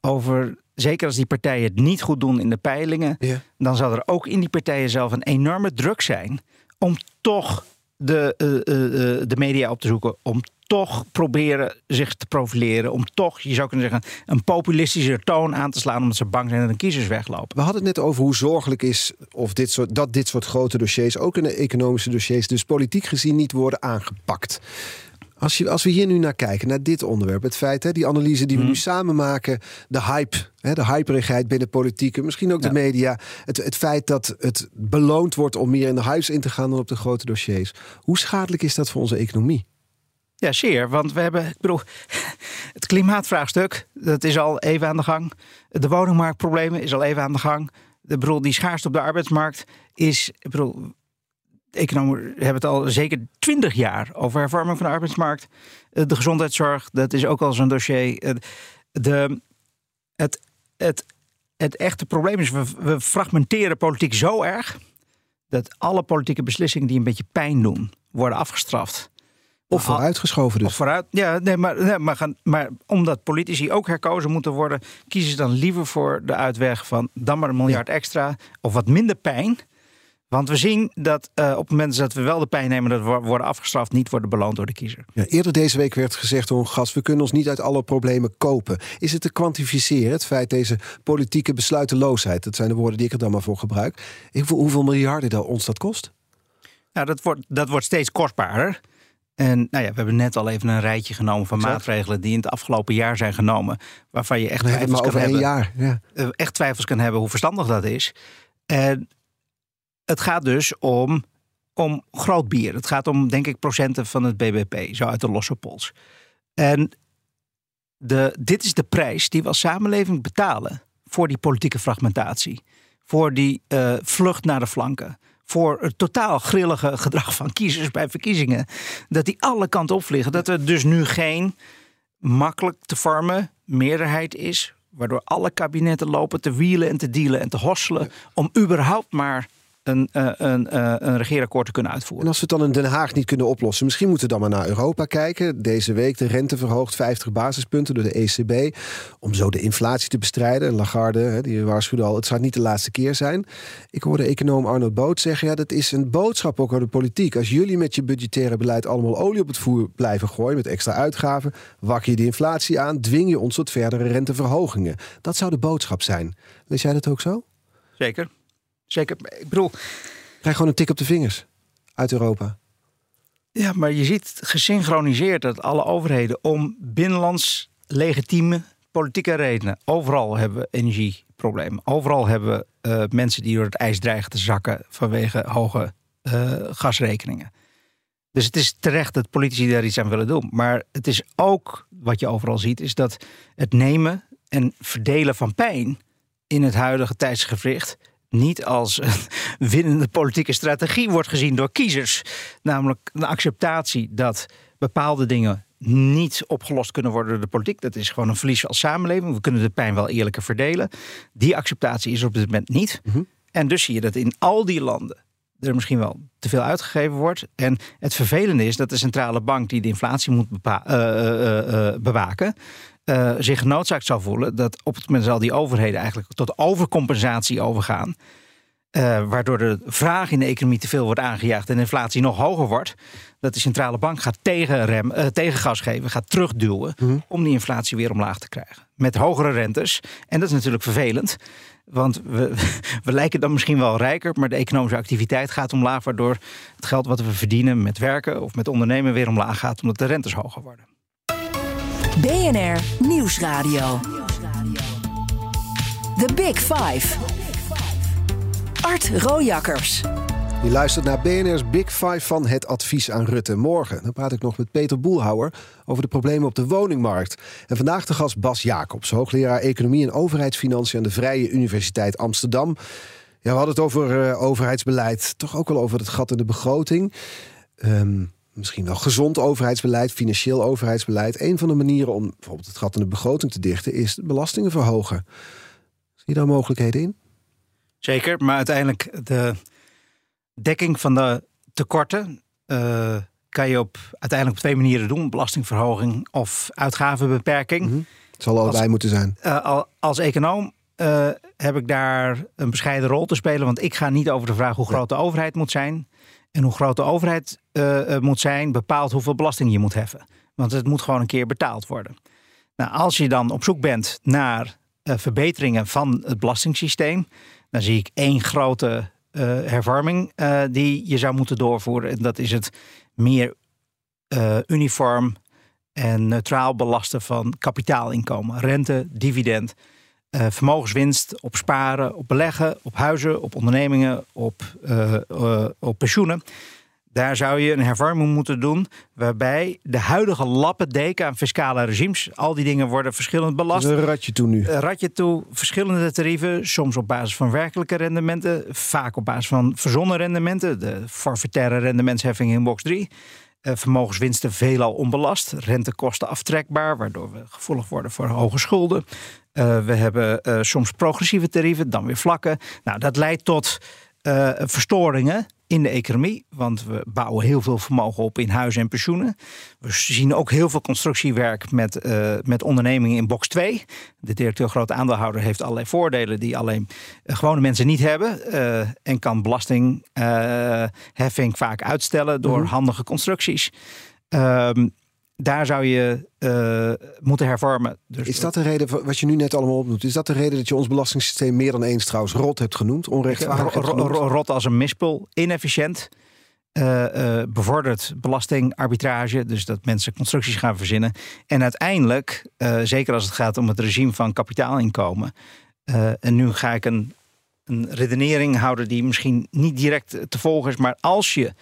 over zeker als die partijen het niet goed doen in de peilingen, ja. dan zal er ook in die partijen zelf een enorme druk zijn om toch de, uh, uh, de media op te zoeken, om toch proberen zich te profileren, om toch, je zou kunnen zeggen, een populistische toon aan te slaan omdat ze bang zijn dat de kiezers weglopen. We hadden het net over hoe zorgelijk is of dit soort, dat dit soort grote dossiers, ook in de economische dossiers, dus politiek gezien niet worden aangepakt. Als, je, als we hier nu naar kijken, naar dit onderwerp, het feit, hè, die analyse die we nu samen maken, de hype, hè, de hyperigheid binnen politiek, misschien ook de media, het, het feit dat het beloond wordt om meer in de huis in te gaan dan op de grote dossiers. Hoe schadelijk is dat voor onze economie? Ja, zeer. Want we hebben, ik bedoel, het klimaatvraagstuk, dat is al even aan de gang. De woningmarktproblemen is al even aan de gang. De, bedoel, die schaarste op de arbeidsmarkt is, ik bedoel, economen hebben het al zeker twintig jaar over hervorming van de arbeidsmarkt. Eh, de gezondheidszorg, dat is ook al zo'n dossier. Eh, de, het, het, het echte probleem is, we, we fragmenteren politiek zo erg dat alle politieke beslissingen die een beetje pijn doen, worden afgestraft. Of vooruitgeschoven dus. Of vooruit, ja, nee, maar, nee, maar, gaan, maar omdat politici ook herkozen moeten worden, kiezen ze dan liever voor de uitweg van dan maar een miljard extra of wat minder pijn. Want we zien dat uh, op het moment dat we wel de pijn nemen, dat we worden afgestraft, niet worden beloond door de kiezer. Ja, eerder deze week werd gezegd door een gast: we kunnen ons niet uit alle problemen kopen. Is het te kwantificeren, het feit deze politieke besluiteloosheid? Dat zijn de woorden die ik er dan maar voor gebruik. Hoeveel, hoeveel miljarden dat ons dat kost? Nou, dat wordt, dat wordt steeds kostbaarder. En nou ja, we hebben net al even een rijtje genomen van maatregelen die in het afgelopen jaar zijn genomen. Waarvan je echt twijfels kan hebben. Jaar, ja. Eh, echt twijfels kan hebben hoe verstandig dat is. En het gaat dus om, om groot bier. Het gaat om, denk ik, procenten van het BBP, zo uit de losse pols. En de, dit is de prijs die we als samenleving betalen voor die politieke fragmentatie. Voor die uh, vlucht naar de flanken voor het totaal grillige gedrag van kiezers bij verkiezingen. Dat die alle kanten opvliegen. Dat er dus nu geen makkelijk te vormen meerderheid is. Waardoor alle kabinetten lopen te wielen en te dealen en te hosselen. Om überhaupt maar een, een, uh, een regeerakkoord te kunnen uitvoeren. En als we het dan in Den Haag niet kunnen oplossen, misschien moeten we dan maar naar Europa kijken. Deze week de rente verhoogd 50 basispunten door de ECB. Om zo de inflatie te bestrijden. En Lagarde, die waarschuwde al, het zou niet de laatste keer zijn. Ik hoorde econoom Arnold Boot zeggen, ja, dat is een boodschap ook aan de politiek. Als jullie met je budgettaire beleid allemaal olie op het voer blijven gooien met extra uitgaven, wak je de inflatie aan, dwing je ons tot verdere renteverhogingen. Dat zou de boodschap zijn. Lees jij dat ook zo? Zeker. Zeker. Ik bedoel. Krijg gewoon een tik op de vingers uit Europa. Ja, maar je ziet gesynchroniseerd dat alle overheden om binnenlands legitieme politieke redenen. Overal hebben we energieproblemen. Overal hebben we uh, mensen die door het ijs dreigen te zakken vanwege hoge uh, gasrekeningen. Dus het is terecht dat politici daar iets aan willen doen. Maar het is ook wat je overal ziet, is dat het nemen en verdelen van pijn in het huidige tijdsgevricht niet als een winnende politieke strategie wordt gezien door kiezers. Namelijk een acceptatie dat bepaalde dingen niet opgelost kunnen worden door de politiek. Dat is gewoon een verlies als samenleving. We kunnen de pijn wel eerlijker verdelen. Die acceptatie is op dit moment niet. Mhm. En dus zie je dat in al die landen er misschien wel te veel uitgegeven wordt. En het vervelende is dat de centrale bank die de inflatie moet uh, uh, bewaken, uh, zich genoodzaakt zou voelen dat op het moment zal die overheden eigenlijk tot overcompensatie overgaan. Uh, waardoor de vraag in de economie te veel wordt aangejaagd en de inflatie nog hoger wordt. Dat de centrale bank gaat tegenrem, uh, tegengas geven, gaat terugduwen mhm. om die inflatie weer omlaag te krijgen. Met hogere rentes. En dat is natuurlijk vervelend. Want we, we lijken dan misschien wel rijker, maar de economische activiteit gaat omlaag. Waardoor het geld wat we verdienen met werken of met ondernemen weer omlaag gaat, omdat de rentes hoger worden. BNR Nieuwsradio. The Big Five. Art Rojakkers. Je luistert naar BNR's Big Five van het advies aan Rutte. Morgen dan praat ik nog met Peter Boelhouwer over de problemen op de woningmarkt. En vandaag de gast Bas Jacobs, hoogleraar Economie en Overheidsfinanciën aan de Vrije Universiteit Amsterdam. Ja, we hadden het over uh, overheidsbeleid, toch ook wel over het gat in de begroting. Um, misschien wel gezond overheidsbeleid, financieel overheidsbeleid. Een van de manieren om bijvoorbeeld het gat in de begroting te dichten is belastingen verhogen. Zie je daar mogelijkheden in? Zeker, maar uiteindelijk de dekking van de tekorten uh, kan je op, uiteindelijk op twee manieren doen: belastingverhoging of uitgavenbeperking. Mm -hmm. Het zal allebei als, moeten zijn. Uh, als econoom uh, heb ik daar een bescheiden rol te spelen, want ik ga niet over de vraag hoe groot de overheid moet zijn. En hoe groot de overheid moet zijn, bepaalt hoeveel belasting je moet heffen. Want het moet gewoon een keer betaald worden. Nou, als je dan op zoek bent naar verbeteringen van het belastingssysteem, dan zie ik één grote hervorming die je zou moeten doorvoeren. En dat is het meer uniform en neutraal belasten van kapitaalinkomen, rente, dividend, vermogenswinst op sparen, op beleggen, op huizen, op ondernemingen, op, op pensioenen. Daar zou je een hervorming moeten doen waarbij de huidige lappendeken aan fiscale regimes, al die dingen worden verschillend belast. een ratje toe nu. Een ratje toe, verschillende tarieven, soms op basis van werkelijke rendementen, vaak op basis van verzonnen rendementen, de forfaitaire rendementsheffing in box 3. Uh, vermogenswinsten veelal onbelast, rentekosten aftrekbaar, waardoor we gevoelig worden voor hoge schulden. Uh, we hebben uh, soms progressieve tarieven, dan weer vlakken. Nou, dat leidt tot verstoringen in de economie. Want we bouwen heel veel vermogen op in huizen en pensioenen. We zien ook heel veel constructiewerk met, uh, met ondernemingen in box 2. De directeur grote aandeelhouder heeft allerlei voordelen die alleen uh, gewone mensen niet hebben. Uh, en kan belastingheffing vaak uitstellen door mhm. handige constructies. Um, daar zou je uh, moeten hervormen. Dus is dat de reden, wat je nu net allemaal opnoemt, is dat de reden dat je ons belastingssysteem meer dan eens trouwens rot hebt genoemd? Onrechtvaardig Rot als een mispel, inefficiënt. Uh, uh, bevordert belastingarbitrage, dus dat mensen constructies gaan verzinnen. En uiteindelijk, zeker als het gaat om het regime van kapitaalinkomen. en nu ga ik een, een redenering houden die misschien niet direct te volgen is, maar als je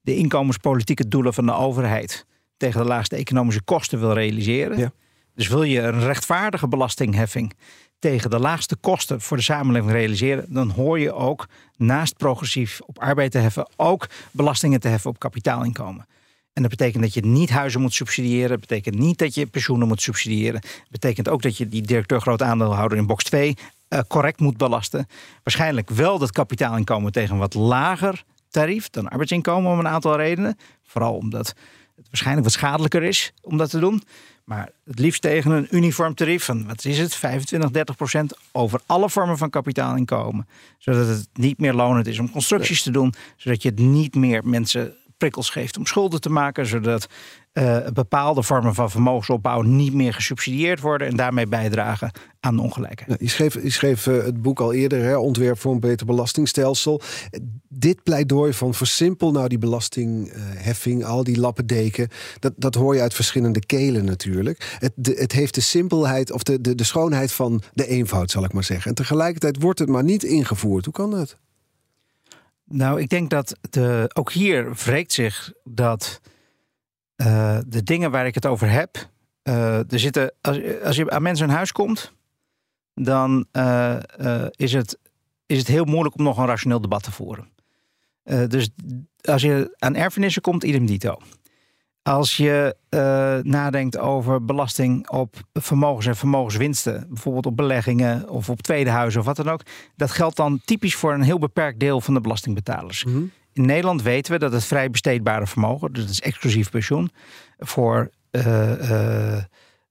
de inkomenspolitieke doelen van de overheid tegen de laagste economische kosten wil realiseren. Ja. Dus wil je een rechtvaardige belastingheffing tegen de laagste kosten voor de samenleving realiseren, dan hoor je ook naast progressief op arbeid te heffen, ook belastingen te heffen op kapitaalinkomen. En dat betekent dat je niet huizen moet subsidiëren. Dat betekent niet dat je pensioenen moet subsidiëren. Dat betekent ook dat je die directeur groot aandeelhouder in box 2 uh, correct moet belasten. Waarschijnlijk wel dat kapitaalinkomen tegen een wat lager tarief dan arbeidsinkomen om een aantal redenen. Vooral omdat het waarschijnlijk wat schadelijker is om dat te doen. Maar het liefst tegen een uniform tarief van, wat is het, 25, 30 procent over alle vormen van kapitaalinkomen. Zodat het niet meer lonend is om constructies te doen. Zodat je het niet meer mensen prikkels geeft om schulden te maken. Zodat uh, bepaalde vormen van vermogensopbouw niet meer gesubsidieerd worden en daarmee bijdragen aan de ongelijkheid. je schreef, je schreef uh, het boek al eerder, hè, Ontwerp voor een beter belastingstelsel. Dit pleidooi van versimpel nou die belastingheffing, al die lappendeken, dat, dat hoor je uit verschillende kelen natuurlijk. Het, het heeft de simpelheid of de, de, de schoonheid van de eenvoud, zal ik maar zeggen. En tegelijkertijd wordt het maar niet ingevoerd. Hoe kan dat? Nou, ik denk dat de, ook hier wreekt zich dat uh, de dingen waar ik het over heb. Uh, er zitten, als, als je aan mensen in huis komt, dan uh, is, het, is het heel moeilijk om nog een rationeel debat te voeren. dus als je aan erfenissen komt, idem dito. Als je nadenkt over belasting op vermogens en vermogenswinsten, bijvoorbeeld op beleggingen of op tweede huizen of wat dan ook, dat geldt dan typisch voor een heel beperkt deel van de belastingbetalers. Mm -hmm. In Nederland weten we dat het vrij besteedbare vermogen, dus dat is exclusief pensioen, voor, uh, uh,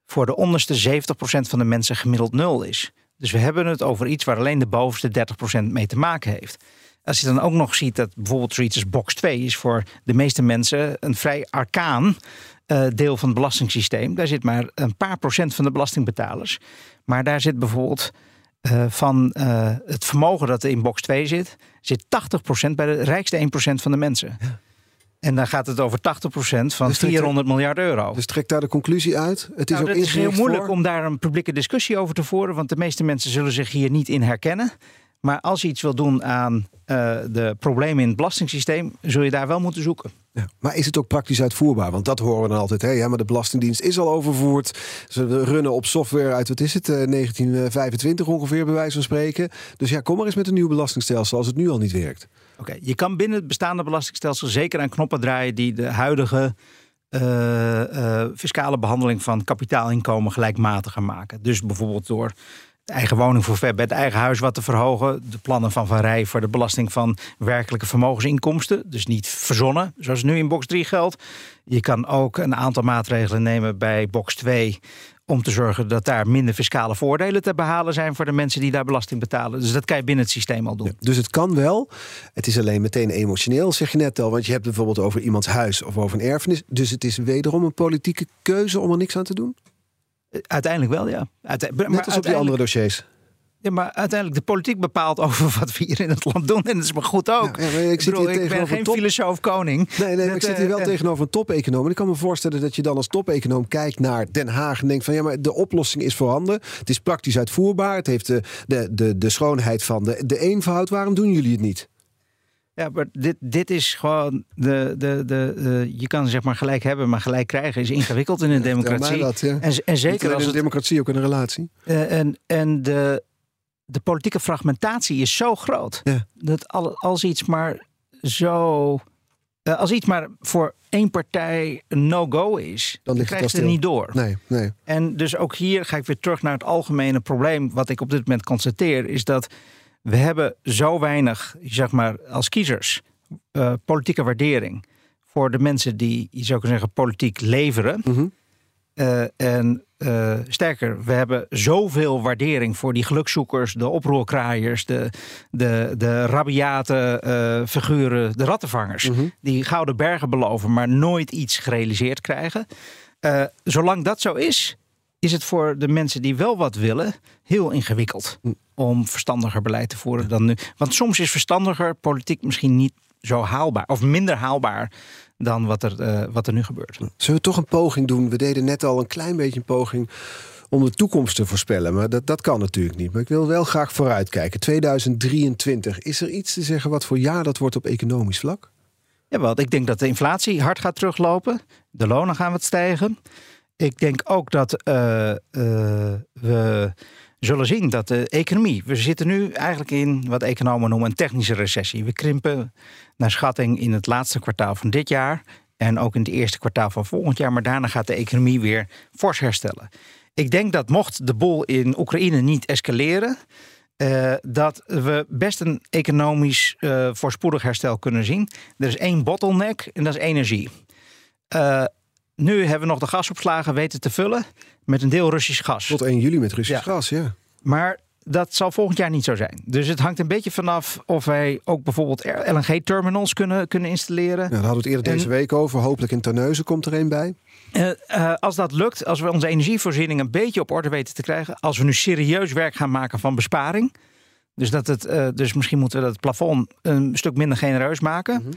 voor de onderste 70% van de mensen gemiddeld nul is. Dus we hebben het over iets waar alleen de bovenste 30% mee te maken heeft. Als je dan ook nog ziet dat bijvoorbeeld zoiets als box 2 is voor de meeste mensen een vrij arkaan uh, deel van het belastingssysteem. Daar zit maar een paar procent van de belastingbetalers. Maar daar zit bijvoorbeeld uh, van uh, het vermogen dat er in box 2 zit, zit 80% bij de rijkste 1% van de mensen. Ja. En dan gaat het over 80% van dus 400 miljard euro. Dus trek daar de conclusie uit. Het is nou, ook het is heel moeilijk om daar een publieke discussie over te voeren, want de meeste mensen zullen zich hier niet in herkennen. Maar als je iets wil doen aan uh, de problemen in het belastingssysteem, zul je daar wel moeten zoeken. Ja, maar is het ook praktisch uitvoerbaar? Want dat horen we dan altijd. Hè? Ja, maar de Belastingdienst is al overvoerd. Ze runnen op software uit, wat is het, 1925 ongeveer, bij wijze van spreken. Dus ja, kom maar eens met een nieuw belastingstelsel als het nu al niet werkt. Oké, je kan binnen het bestaande belastingstelsel zeker aan knoppen draaien die de huidige uh, fiscale behandeling van kapitaalinkomen gelijkmatiger maken. Dus bijvoorbeeld door eigen woning voor het eigen huis wat te verhogen. De plannen van Van Rij voor de belasting van werkelijke vermogensinkomsten. Dus niet verzonnen, zoals nu in box 3 geldt. Je kan ook een aantal maatregelen nemen bij box 2 om te zorgen dat daar minder fiscale voordelen te behalen zijn voor de mensen die daar belasting betalen. Dus dat kan je binnen het systeem al doen. dus het kan wel. Het is alleen meteen emotioneel, zeg je net al. Want je hebt bijvoorbeeld over iemands huis of over een erfenis. Dus het is wederom een politieke keuze om er niks aan te doen? Uiteindelijk wel, ja. Uite Net als op die andere dossiers. Ja, maar uiteindelijk de politiek bepaalt over wat we hier in het land doen. En dat is maar goed ook. Ja, ik, zit hier ik ben geen top... filosoof koning. Nee, nee, ik zit hier wel uh, tegenover een top-econoom. ik kan me voorstellen dat je dan als top-econoom kijkt naar Den Haag en denkt van ja, maar de oplossing is voorhanden. Het is praktisch uitvoerbaar. Het heeft de, de, de, de schoonheid van de, de eenvoud. Waarom doen jullie het niet? Ja, maar dit, dit is gewoon. De, de, de, je kan zeg maar gelijk hebben, maar gelijk krijgen is ingewikkeld in een democratie. Dat, ja. en, en zeker als. Een democratie ook een relatie. Uh, en en de, de politieke fragmentatie is zo groot. Ja. Dat als iets maar zo. Uh, als iets maar voor één partij een no-go is, dan, dan krijg je het niet door. Nee, nee. En dus ook hier ga ik weer terug naar het algemene probleem. Wat ik op dit moment constateer, is dat we hebben zo weinig, zeg maar, als kiezers, uh, politieke waardering voor de mensen die, je zou kunnen zeggen, politiek leveren. Mm en uh, sterker, we hebben zoveel waardering voor die gelukzoekers, de oproerkraaiers, de, de, de rabiate uh, figuren, de rattenvangers. Mhm. Die gouden bergen beloven, maar nooit iets gerealiseerd krijgen. zolang dat zo is, is het voor de mensen die wel wat willen heel ingewikkeld hm. om verstandiger beleid te voeren dan nu. Want soms is verstandiger politiek misschien niet zo haalbaar of minder haalbaar dan wat er, uh, wat er nu gebeurt. Hm. Zullen we toch een poging doen? We deden net al een klein beetje een poging om de toekomst te voorspellen. Maar dat, dat kan natuurlijk niet. Maar ik wil wel graag vooruitkijken. 2023. Is er iets te zeggen wat voor jaar dat wordt op economisch vlak? Ja, wel. Ik denk dat de inflatie hard gaat teruglopen. De lonen gaan wat stijgen. Ik denk ook dat uh, uh, we zullen zien dat de economie. We zitten nu eigenlijk in wat economen noemen een technische recessie. We krimpen naar schatting in het laatste kwartaal van dit jaar. En ook in het eerste kwartaal van volgend jaar. Maar daarna gaat de economie weer fors herstellen. Ik denk dat mocht de boel in Oekraïne niet escaleren. Uh, dat we best een economisch uh, voorspoedig herstel kunnen zien. Er is één bottleneck en dat is energie. Uh, nu hebben we nog de gasopslagen weten te vullen met een deel Russisch gas. Tot 1 juli met Russisch gas, ja. Maar dat zal volgend jaar niet zo zijn. Dus het hangt een beetje vanaf of wij ook bijvoorbeeld LNG-terminals kunnen, kunnen installeren. Ja, daar hadden we het eerder deze week over. Hopelijk in Terneuzen komt er een bij. Uh, uh, als dat lukt, als we onze energievoorziening een beetje op orde weten te krijgen. Als we nu serieus werk gaan maken van besparing. Dus, dat het, uh, dus misschien moeten we dat plafond een stuk minder genereus maken. Mm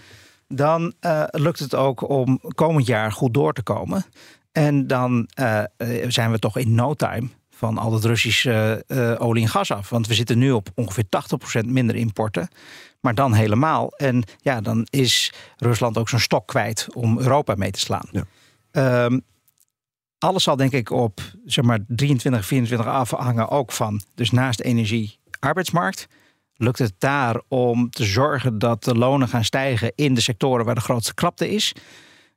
dan uh, lukt het ook om komend jaar goed door te komen. En dan uh, zijn we toch in no time van al het Russische uh, olie en gas af. Want we zitten nu op ongeveer 80% minder importen. Maar dan helemaal. En ja, dan is Rusland ook zo'n stok kwijt om Europa mee te slaan. Ja. Um, alles zal denk ik op zeg maar 23, 24 afhangen ook van. Dus naast energie, arbeidsmarkt lukt het daar om te zorgen dat de lonen gaan stijgen in de sectoren waar de grootste krapte is.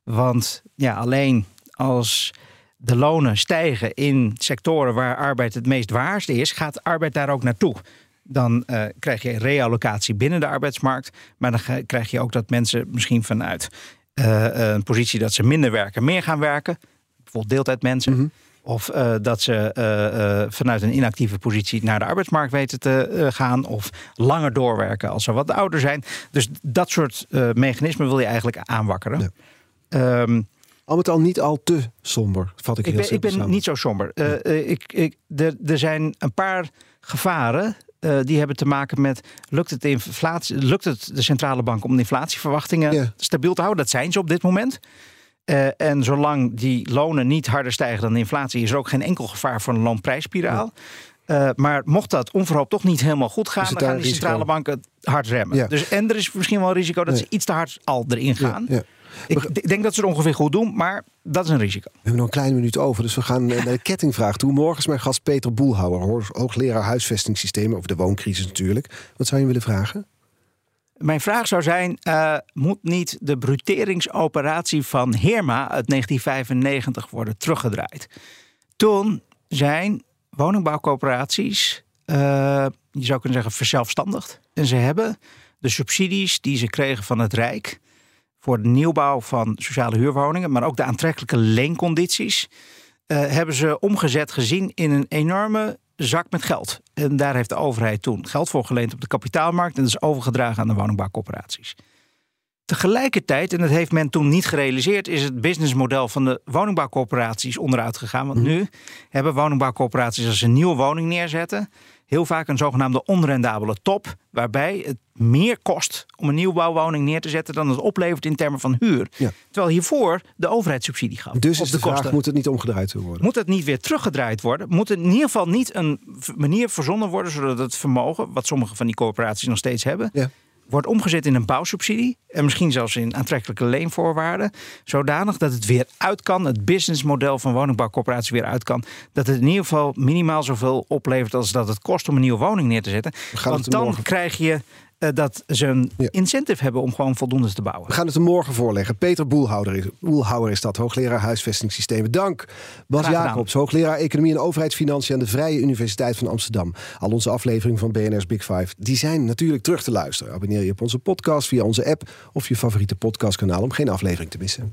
Want ja, alleen als de lonen stijgen in sectoren waar arbeid het meest waarste is, gaat arbeid daar ook naartoe. Dan uh, krijg je reallocatie binnen de arbeidsmarkt. Maar dan krijg je ook dat mensen misschien vanuit uh, een positie dat ze minder werken, meer gaan werken. Bijvoorbeeld deeltijdmensen. Mm of uh, dat ze uh, uh, vanuit een inactieve positie naar de arbeidsmarkt weten te gaan. Of langer doorwerken als ze wat ouder zijn. Dus dat soort mechanismen wil je eigenlijk aanwakkeren. Ja. Um, al met al niet al te somber, vat ik, ik heel ben, Ik ben niet zo somber. ik, ik, er, er zijn een paar gevaren die hebben te maken met lukt het, de inflatie, lukt het de centrale bank om de inflatieverwachtingen ja. stabiel te houden? Dat zijn ze op dit moment. Uh, en zolang die lonen niet harder stijgen dan de inflatie, is er ook geen enkel gevaar voor een loonprijsspiraal. Uh, maar mocht dat onverhoopt toch niet helemaal goed gaan, dan gaan die centrale banken hard remmen. Ja. Dus, en er is misschien wel een risico dat Nee. ze iets te hard al erin gaan. Ja, ja. Ik denk dat ze het ongeveer goed doen, maar dat is een risico. We hebben nog een kleine minuut over, dus we gaan eh, naar de kettingvraag toe. Morgen is mijn gast Peter Boelhouwer, hoogleraar huisvestingssystemen, over de wooncrisis natuurlijk. Wat zou je willen vragen? Mijn vraag zou zijn: eh, moet niet de bruteringsoperatie van Heerma uit 1995 worden teruggedraaid? Toen zijn woningbouwcoöperaties, eh, je zou kunnen zeggen, verzelfstandigd. En ze hebben de subsidies die ze kregen van het Rijk voor de nieuwbouw van sociale huurwoningen, maar ook de aantrekkelijke leencondities, eh, hebben ze omgezet gezien in een enorme zak met geld. En daar heeft de overheid toen geld voor geleend op de kapitaalmarkt en dat is overgedragen aan de woningbouwcorporaties. Tegelijkertijd, en dat heeft men toen niet gerealiseerd, is het businessmodel van de woningbouwcorporaties onderuit gegaan. Want nu hebben woningbouwcorporaties als ze een nieuwe woning neerzetten, heel vaak een zogenaamde onrendabele top, waarbij het meer kost om een nieuwbouwwoning neer te zetten dan het oplevert in termen van huur. Ja. Terwijl hiervoor de overheid subsidie gaf. Dus op is de, vraag, kosten. moet het niet omgedraaid worden? Moet het niet weer teruggedraaid worden? Moet er in ieder geval niet een manier verzonnen worden zodat het vermogen, wat sommige van die corporaties nog steeds hebben, Ja. Wordt omgezet in een bouwsubsidie en misschien zelfs in aantrekkelijke leenvoorwaarden, zodanig dat het weer uit kan, het businessmodel van woningbouwcorporaties weer uit kan, dat het in ieder geval minimaal zoveel oplevert als dat het kost om een nieuwe woning neer te zetten. Want dan morgen- krijg je dat ze een Ja. incentive hebben om gewoon voldoende te bouwen. We gaan het er morgen voorleggen. Peter Boelhouwer is, Boelhouwer is dat, hoogleraar huisvestingssystemen. Dank. Bas. Jacobs, hoogleraar economie en overheidsfinanciën aan de Vrije Universiteit van Amsterdam. Al onze afleveringen van BNR's Big Five, die zijn natuurlijk terug te luisteren. Abonneer je op onze podcast via onze app of je favoriete podcastkanaal om geen aflevering te missen.